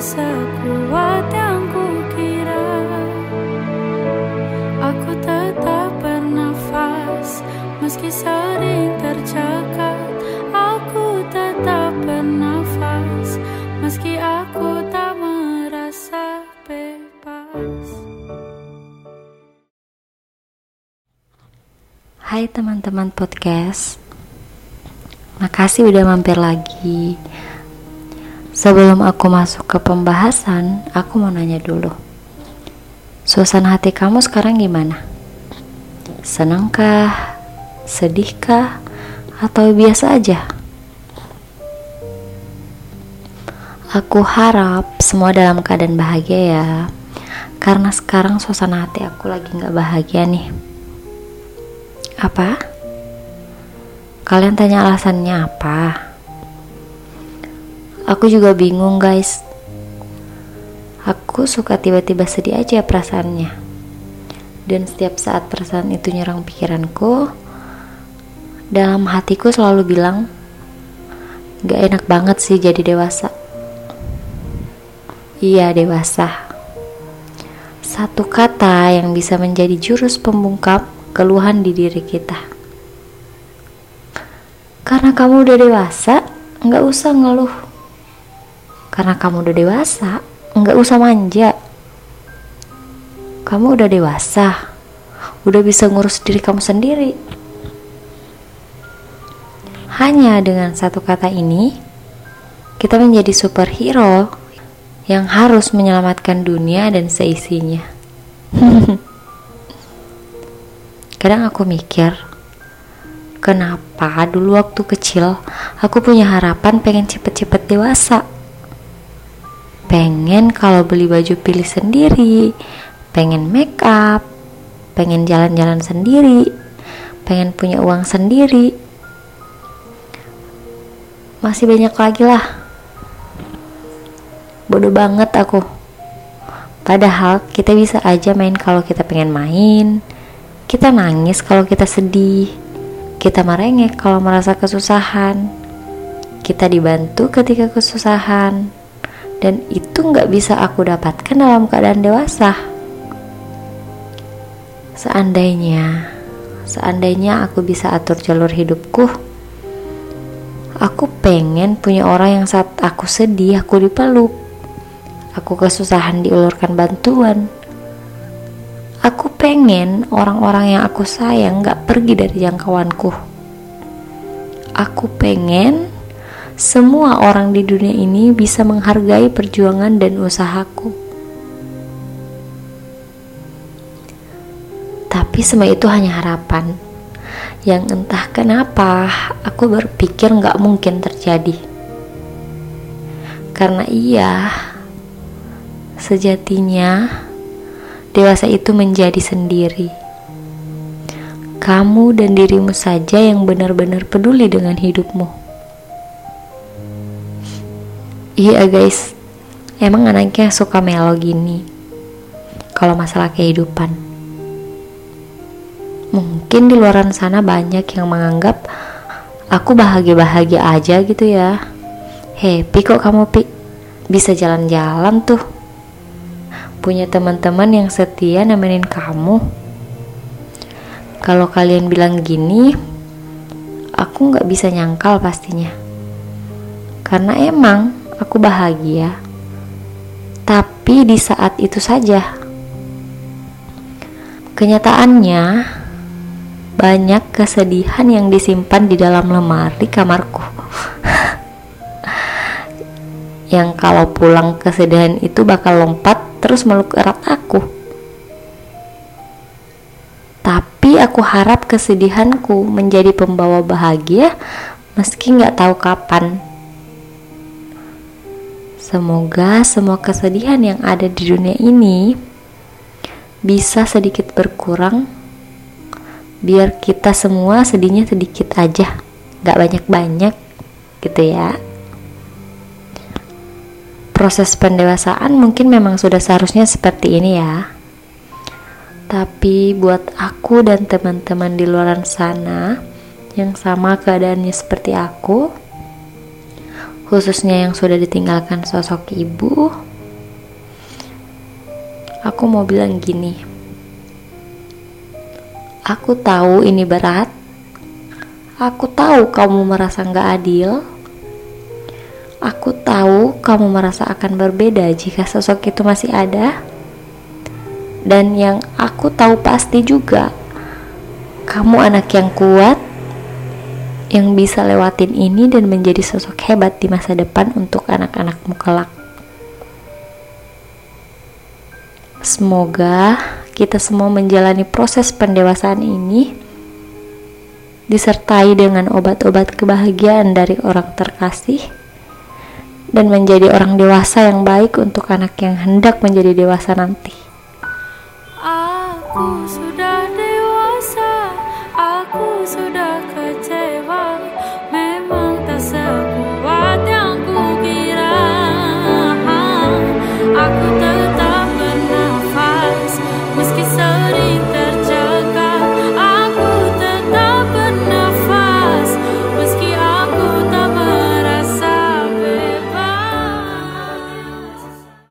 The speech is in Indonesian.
sekuat yang Aku tetap bernafas Meski sering Hai teman-teman podcast Makasih udah mampir lagi Sebelum aku masuk ke pembahasan Aku mau nanya dulu Suasana hati kamu sekarang gimana? Senangkah? Sedihkah? Atau biasa aja? Aku harap semua dalam keadaan bahagia ya Karena sekarang suasana hati aku lagi gak bahagia nih apa? Kalian tanya alasannya apa? Aku juga bingung guys Aku suka tiba-tiba sedih aja perasaannya Dan setiap saat perasaan itu nyerang pikiranku Dalam hatiku selalu bilang Gak enak banget sih jadi dewasa Iya dewasa Satu kata yang bisa menjadi jurus pembungkam keluhan di diri kita. Karena kamu udah dewasa, nggak usah ngeluh. Karena kamu udah dewasa, nggak usah manja. Kamu udah dewasa, udah bisa ngurus diri kamu sendiri. Hanya dengan satu kata ini, kita menjadi superhero yang harus menyelamatkan dunia dan seisinya. Kadang aku mikir, kenapa dulu waktu kecil aku punya harapan pengen cepet-cepet dewasa. Pengen kalau beli baju pilih sendiri, pengen make up, pengen jalan-jalan sendiri, pengen punya uang sendiri. Masih banyak lagi lah. Bodoh banget aku. Padahal kita bisa aja main kalau kita pengen main, kita nangis kalau kita sedih, kita merengek kalau merasa kesusahan, kita dibantu ketika kesusahan, dan itu nggak bisa aku dapatkan dalam keadaan dewasa. Seandainya, seandainya aku bisa atur jalur hidupku, aku pengen punya orang yang saat aku sedih aku dipeluk, aku kesusahan diulurkan bantuan pengen orang-orang yang aku sayang gak pergi dari jangkauanku. Aku pengen semua orang di dunia ini bisa menghargai perjuangan dan usahaku. Tapi semua itu hanya harapan yang entah kenapa aku berpikir gak mungkin terjadi. Karena iya, sejatinya dewasa itu menjadi sendiri. Kamu dan dirimu saja yang benar-benar peduli dengan hidupmu. Iya guys, emang anaknya suka melo gini. Kalau masalah kehidupan. Mungkin di luar sana banyak yang menganggap aku bahagia-bahagia aja gitu ya. Happy kok kamu, Pi. Bisa jalan-jalan tuh punya teman-teman yang setia nemenin kamu. Kalau kalian bilang gini, aku nggak bisa nyangkal pastinya. Karena emang aku bahagia, tapi di saat itu saja. Kenyataannya, banyak kesedihan yang disimpan di dalam lemari kamarku. yang kalau pulang kesedihan itu bakal lompat terus meluk erat aku. Tapi aku harap kesedihanku menjadi pembawa bahagia meski nggak tahu kapan. Semoga semua kesedihan yang ada di dunia ini bisa sedikit berkurang biar kita semua sedihnya sedikit aja, nggak banyak-banyak gitu ya proses pendewasaan mungkin memang sudah seharusnya seperti ini ya. Tapi buat aku dan teman-teman di luar sana yang sama keadaannya seperti aku, khususnya yang sudah ditinggalkan sosok ibu, aku mau bilang gini. Aku tahu ini berat. Aku tahu kamu merasa nggak adil. Aku tahu kamu merasa akan berbeda jika sosok itu masih ada. Dan yang aku tahu pasti juga, kamu anak yang kuat, yang bisa lewatin ini dan menjadi sosok hebat di masa depan untuk anak-anakmu kelak. Semoga kita semua menjalani proses pendewasaan ini disertai dengan obat-obat kebahagiaan dari orang terkasih dan menjadi orang dewasa yang baik untuk anak yang hendak menjadi dewasa nanti. Aku sudah dewasa,